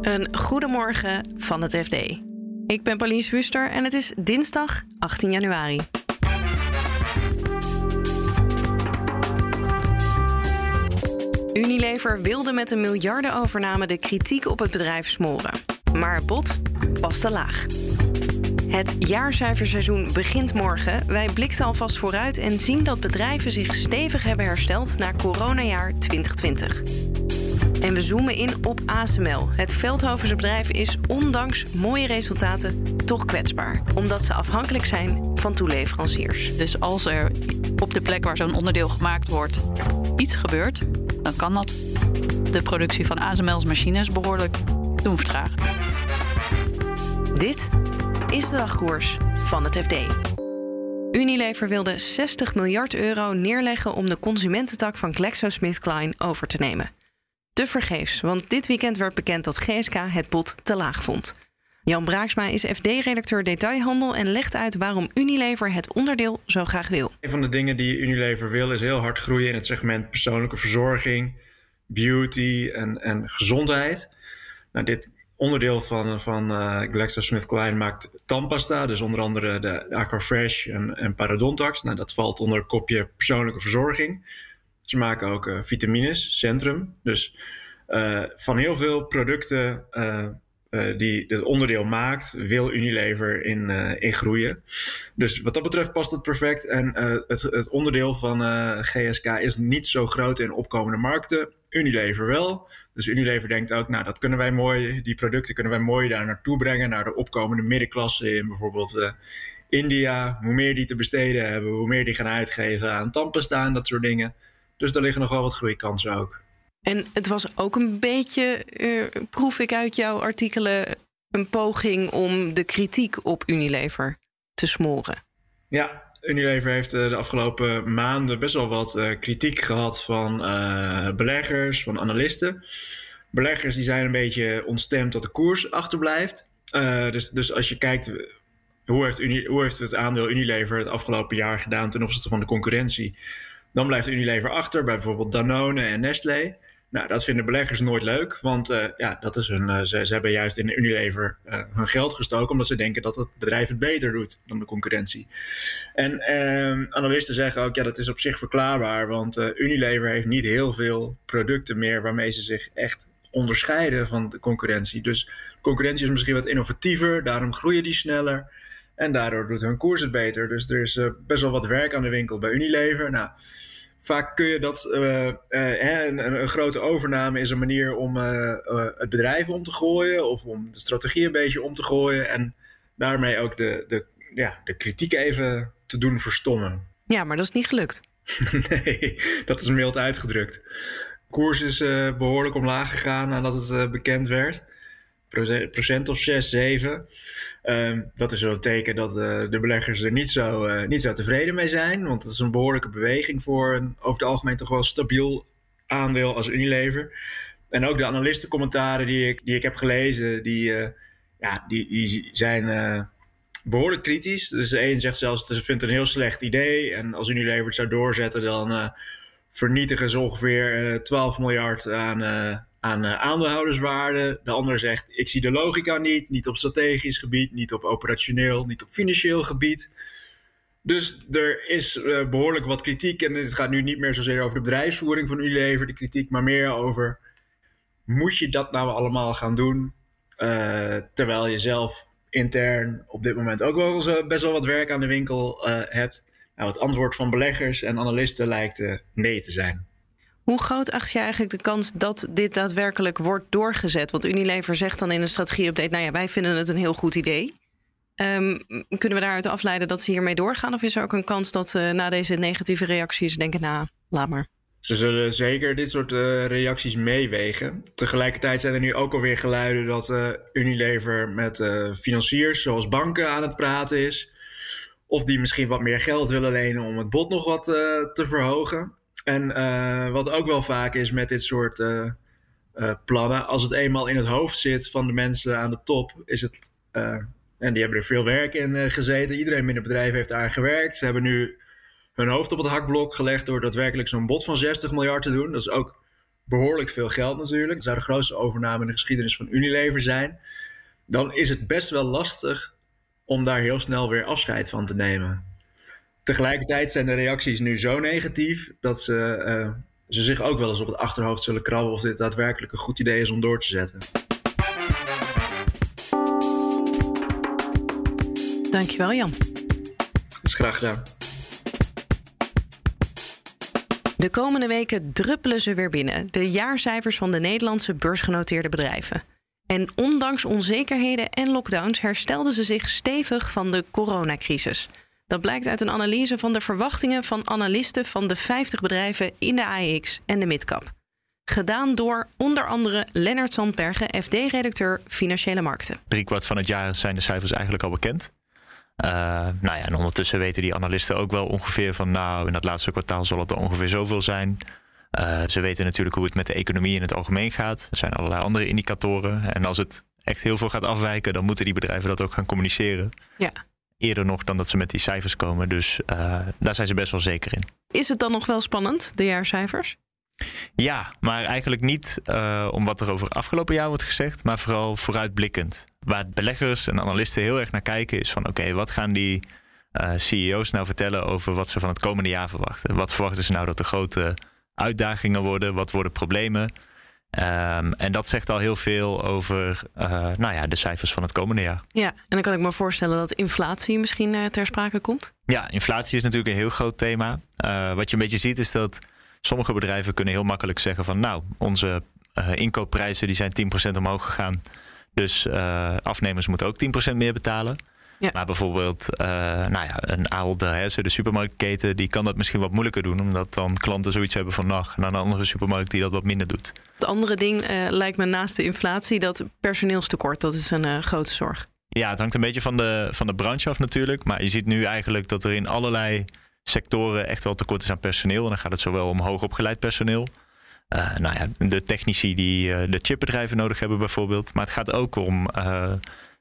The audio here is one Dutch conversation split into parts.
Een goedemorgen van het FD. Ik ben Pauline Wuster en het is dinsdag 18 januari. Unilever wilde met een miljardenovername de kritiek op het bedrijf smoren. Maar het bod was te laag. Het jaarcijferseizoen begint morgen. Wij blikten alvast vooruit en zien dat bedrijven zich stevig hebben hersteld na coronajaar 2020. En we zoomen in op ASML. Het Veldhovense bedrijf is ondanks mooie resultaten toch kwetsbaar, omdat ze afhankelijk zijn van toeleveranciers. Dus als er op de plek waar zo'n onderdeel gemaakt wordt iets gebeurt, dan kan dat de productie van ASML's machines behoorlijk doen vertragen. Dit is de dagkoers van het FD. Unilever wilde 60 miljard euro neerleggen om de consumententak van GlaxoSmithKline over te nemen. Te vergeefs, want dit weekend werd bekend dat GSK het bod te laag vond. Jan Braaksma is FD-redacteur detailhandel en legt uit waarom Unilever het onderdeel zo graag wil. Een van de dingen die Unilever wil is heel hard groeien in het segment persoonlijke verzorging, beauty en, en gezondheid. Nou, dit onderdeel van, van uh, GlaxoSmithKline maakt tandpasta, dus onder andere de Aquafresh en, en Parodontax. Nou, dat valt onder het kopje persoonlijke verzorging. Ze maken ook uh, vitamines, Centrum. Dus uh, van heel veel producten die dit onderdeel maakt, wil Unilever in, in groeien. Dus wat dat betreft past het perfect. En het, het onderdeel van GSK is niet zo groot in opkomende markten. Unilever wel. Dus Unilever denkt ook, nou, dat kunnen wij mooi, die producten kunnen wij mooi daar naartoe brengen, naar de opkomende middenklasse in bijvoorbeeld India. Hoe meer die te besteden hebben, hoe meer die gaan uitgeven aan tandpasta en dat soort dingen. Dus daar liggen nog wel wat groeikansen ook. En het was ook een beetje, uh, proef ik uit jouw artikelen, een poging om de kritiek op Unilever te smoren. Ja, Unilever heeft de afgelopen maanden best wel wat uh, kritiek gehad van uh, beleggers, van analisten. Beleggers die zijn een beetje ontstemd dat de koers achterblijft. Uh, dus, dus als je kijkt, hoe heeft, Uni, hoe heeft het aandeel Unilever het afgelopen jaar gedaan ten opzichte van de concurrentie? Dan blijft Unilever achter bij bijvoorbeeld Danone en Nestlé. Nou, dat vinden beleggers nooit leuk, want uh, ja, dat is hun, uh, ze, ze, hebben juist in Unilever uh, hun geld gestoken omdat ze denken dat het bedrijf het beter doet dan de concurrentie. En ehm, analisten zeggen ook, ja, dat is op zich verklaarbaar, want Unilever heeft niet heel veel producten meer waarmee ze zich echt onderscheiden van de concurrentie. Dus concurrentie is misschien wat innovatiever, daarom groeien die sneller en daardoor doet hun koers het beter. Dus er is best wel wat werk aan de winkel bij Unilever. Nou, vaak kun je dat. Uh, uh, een, een, grote overname is een manier om het bedrijf om te gooien. of om de strategie een beetje om te gooien. En daarmee ook de, de, ja, de kritiek even te doen verstommen. Ja, maar dat is niet gelukt. nee, dat is mild uitgedrukt. De koers is behoorlijk omlaag gegaan nadat het bekend werd. Procent, procent of 6, 7. Uh, dat is wel een teken dat uh, de beleggers er niet zo, uh, niet zo tevreden mee zijn. Want het is een behoorlijke beweging voor een over het algemeen toch wel stabiel aandeel als Unilever. En ook de analistencommentaren die ik, die ik heb gelezen, die, eh, ja, die, die zijn behoorlijk kritisch. Dus een zegt zelfs, ze vindt het een heel slecht idee. En als Unilever het zou doorzetten, dan vernietigen ze ongeveer 12 miljard aan aan uh, aandeelhouderswaarde. De ander zegt: Ik zie de logica niet, niet op strategisch gebied, niet op operationeel, niet op financieel gebied. Dus er is uh, behoorlijk wat kritiek. En het gaat nu niet meer zozeer over de bedrijfsvoering van Unilever, de kritiek, maar meer over: moet je dat nou allemaal gaan doen? Uh, terwijl je zelf intern op dit moment ook wel best wel wat werk aan de winkel hebt. Nou, het antwoord van beleggers en analisten lijkt nee te zijn. Hoe groot acht je eigenlijk de kans dat dit daadwerkelijk wordt doorgezet? Want Unilever zegt dan in een strategie-update: Nou ja, wij vinden het een heel goed idee. Um, kunnen we daaruit afleiden dat ze hiermee doorgaan? Of is er ook een kans dat uh, na deze negatieve reacties denken: Nou, laat maar? Ze zullen zeker dit soort uh, reacties meewegen. Tegelijkertijd zijn er nu ook alweer geluiden dat uh, Unilever met financiers zoals banken aan het praten is. Of die misschien wat meer geld willen lenen om het bod nog wat te verhogen. En uh, wat ook wel vaak is met dit soort uh, uh, plannen, als het eenmaal in het hoofd zit van de mensen aan de top, is het. en die hebben er veel werk in gezeten. Iedereen binnen het bedrijf heeft daar gewerkt. Ze hebben nu hun hoofd op het hakblok gelegd door daadwerkelijk zo'n bod van 60 miljard te doen. Dat is ook behoorlijk veel geld natuurlijk. Het zou de grootste overname in de geschiedenis van Unilever zijn. Dan is het best wel lastig om daar heel snel weer afscheid van te nemen. Tegelijkertijd zijn de reacties nu zo negatief dat ze, uh, ze zich ook wel eens op het achterhoofd zullen krabben of dit daadwerkelijk een goed idee is om door te zetten. Dankjewel Jan. Dat is graag gedaan. De komende weken druppelen ze weer binnen, de jaarcijfers van de Nederlandse beursgenoteerde bedrijven. En ondanks onzekerheden en lockdowns herstelden ze zich stevig van de coronacrisis. Dat blijkt uit een analyse van de verwachtingen van analisten van de 50 bedrijven in de AEX en de Midcap. Gedaan door onder andere Lennart Sandbergen, FD-redacteur Financiële Markten. kwart van het jaar zijn de cijfers eigenlijk al bekend. Uh, nou ja, en ondertussen weten die analisten ook wel ongeveer van, nou, in dat laatste kwartaal zal het er ongeveer zoveel zijn. Uh, ze weten natuurlijk hoe het met de economie in het algemeen gaat. Er zijn allerlei andere indicatoren. En als het echt heel veel gaat afwijken, dan moeten die bedrijven dat ook gaan communiceren. Ja. Eerder nog dan dat ze met die cijfers komen. Dus uh, daar zijn ze best wel zeker in. Is het dan nog wel spannend, de jaarcijfers? Ja, maar eigenlijk niet uh, om wat er over afgelopen jaar wordt gezegd, maar vooral vooruitblikkend. Waar beleggers en analisten heel erg naar kijken is van oké, wat gaan die uh, CEO's nou vertellen over wat ze van het komende jaar verwachten? Wat verwachten ze nou dat de grote uitdagingen worden? Wat worden problemen? Um, en dat zegt al heel veel over uh, nou ja, de cijfers van het komende jaar. Ja, en dan kan ik me voorstellen dat inflatie misschien uh, ter sprake komt. Ja, inflatie is natuurlijk een heel groot thema. Uh, wat je een beetje ziet is dat sommige bedrijven kunnen heel makkelijk zeggen van nou, onze inkoopprijzen die zijn 10% omhoog gegaan. Dus afnemers moeten ook 10% meer betalen. Ja. Maar bijvoorbeeld, uh, nou ja, een Ahold Delhaize, de supermarktketen, die kan dat misschien wat moeilijker doen. Omdat dan klanten zoiets hebben van, nou, naar een andere supermarkt die dat wat minder doet. Het andere ding uh, lijkt me naast de inflatie, dat personeelstekort, dat is een uh, grote zorg. Ja, het hangt een beetje van de, van de branche af natuurlijk. Maar je ziet nu eigenlijk dat er in allerlei sectoren echt wel tekort is aan personeel. En dan gaat het zowel om hoogopgeleid personeel. Uh, nou ja, de technici die uh, de chipbedrijven nodig hebben bijvoorbeeld. Maar het gaat ook om uh,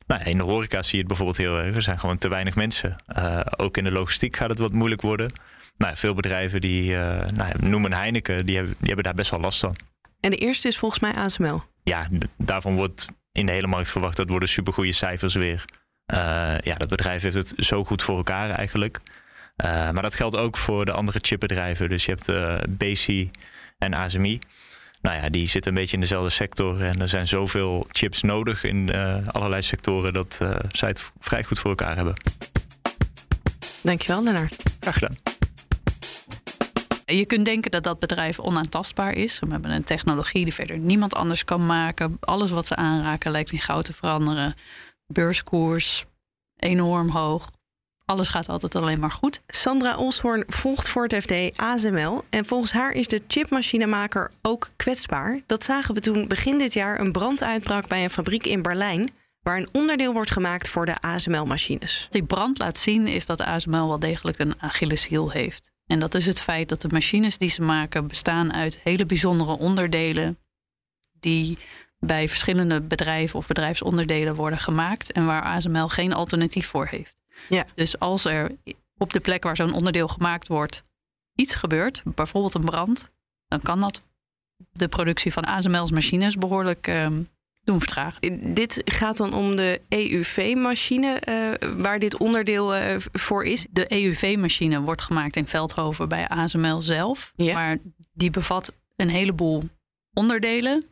nou, in de horeca zie je het bijvoorbeeld heel erg. Er zijn gewoon te weinig mensen. Uh, ook in de logistiek gaat het wat moeilijk worden. Nou, veel bedrijven die uh, nou, noemen Heineken, die hebben, die hebben daar best wel last van. En de eerste is volgens mij ASML. Ja, daarvan wordt in de hele markt verwacht dat worden supergoeie cijfers weer. Uh, ja, dat bedrijf heeft het zo goed voor elkaar eigenlijk. maar dat geldt ook voor de andere chipbedrijven. Dus je hebt BC en ASMI nou ja, die zitten een beetje in dezelfde sector. En er zijn zoveel chips nodig in uh, allerlei sectoren dat uh, zij het vrij goed voor elkaar hebben. Dankjewel, Lennart. Graag gedaan. Je kunt denken dat dat bedrijf onaantastbaar is. We hebben een technologie die verder niemand anders kan maken. Alles wat ze aanraken lijkt in goud te veranderen. Beurskoers enorm hoog alles gaat altijd alleen maar goed. Sandra Olshoorn volgt voor het FD ASML. En volgens haar is de chipmachinemaker ook kwetsbaar. Dat zagen we toen begin dit jaar een brand uitbrak bij een fabriek in Berlijn. Waar een onderdeel wordt gemaakt voor de ASML-machines. Die brand laat zien is dat ASML wel degelijk een Achilleshiel heeft. En dat is het feit dat de machines die ze maken bestaan uit hele bijzondere onderdelen. die bij verschillende bedrijven of bedrijfsonderdelen worden gemaakt. en waar ASML geen alternatief voor heeft. Ja. Dus als er op de plek waar zo'n onderdeel gemaakt wordt iets gebeurt, bijvoorbeeld een brand, dan kan dat de productie van ASML's machines behoorlijk uh, doen vertragen. Dit gaat dan om de EUV-machine uh, waar dit onderdeel uh, voor is? De EUV-machine wordt gemaakt in Veldhoven bij ASML zelf. Ja. Maar die bevat een heleboel onderdelen.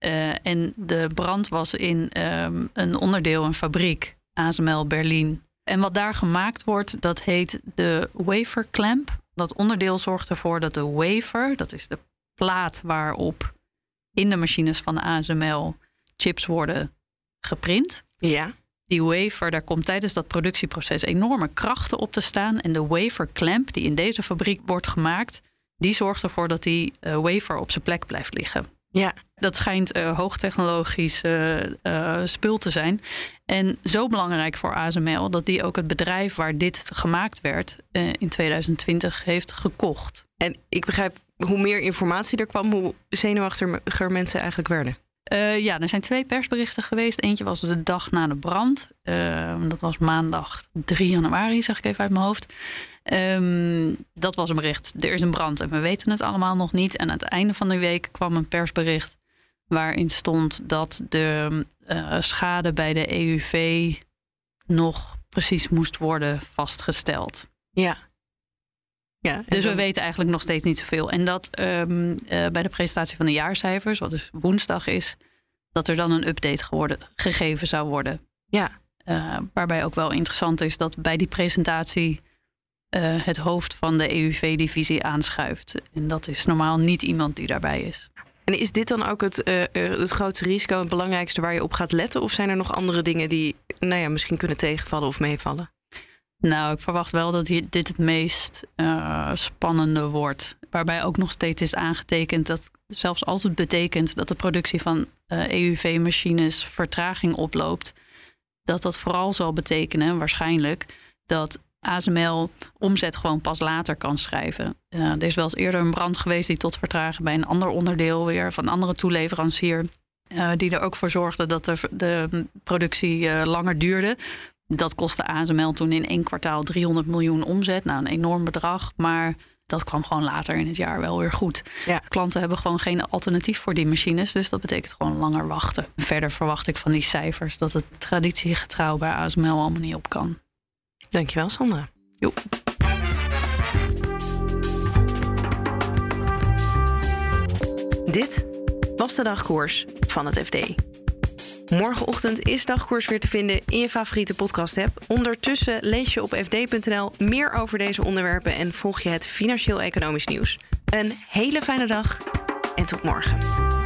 Uh, en de brand was in um, een onderdeel, een fabriek, ASML Berlin en wat daar gemaakt wordt, dat heet de wafer clamp. Dat onderdeel zorgt ervoor dat de wafer, dat is de plaat waarop in de machines van de ASML chips worden geprint. Ja. Die wafer, daar komt tijdens dat productieproces enorme krachten op te staan. En de wafer clamp, die in deze fabriek wordt gemaakt, die zorgt ervoor dat die uh, wafer op zijn plek blijft liggen. Ja. Dat schijnt uh, hoogtechnologisch uh, uh, spul te zijn. En zo belangrijk voor ASML dat die ook het bedrijf waar dit gemaakt werd in 2020 heeft gekocht. En ik begrijp, hoe meer informatie er kwam, hoe zenuwachtiger mensen eigenlijk werden. Ja, er zijn twee persberichten geweest. Eentje was de dag na de brand. Dat was maandag 3 januari, zeg ik even uit mijn hoofd. Um, dat was een bericht. Er is een brand en we weten het allemaal nog niet. En aan het einde van de week kwam een persbericht waarin stond dat de uh, schade bij de EUV nog precies moest worden vastgesteld. Ja. ja dus we weten eigenlijk nog steeds niet zoveel. En dat um, uh, bij de presentatie van de jaarcijfers, wat dus woensdag is, dat er dan een update geworden, gegeven zou worden. Ja. Uh, waarbij ook wel interessant is dat bij die presentatie het hoofd van de EUV-divisie aanschuift. En dat is normaal niet iemand die daarbij is. En is dit dan ook het, uh, het grootste risico, het belangrijkste waar je op gaat letten? Of zijn er nog andere dingen die nou ja, misschien kunnen tegenvallen of meevallen? Nou, ik verwacht wel dat dit het meest uh, spannende wordt. Waarbij ook nog steeds is aangetekend dat zelfs als het betekent dat de productie van uh, EUV-machines vertraging oploopt, dat dat vooral zal betekenen, waarschijnlijk, dat ASML omzet gewoon pas later kan schrijven. Uh, er is wel eens eerder een brand geweest die tot vertragen bij een ander onderdeel weer van een andere toeleverancier. Uh, die er ook voor zorgde dat de, de productie uh, langer duurde. Dat kostte ASML toen in één kwartaal 300 miljoen omzet. Nou, een enorm bedrag. Maar dat kwam gewoon later in het jaar wel weer goed. Ja. Klanten hebben gewoon geen alternatief voor die machines. Dus dat betekent gewoon langer wachten. Verder verwacht ik van die cijfers dat het traditiegetrouw bij ASML allemaal niet op kan. Dankjewel, Sandra. Jo. Dit was de dagkoers van het FD. Morgenochtend is dagkoers weer te vinden in je favoriete podcast-app. Ondertussen lees je op fd.nl meer over deze onderwerpen en volg je het financieel-economisch nieuws. Een hele fijne dag en tot morgen.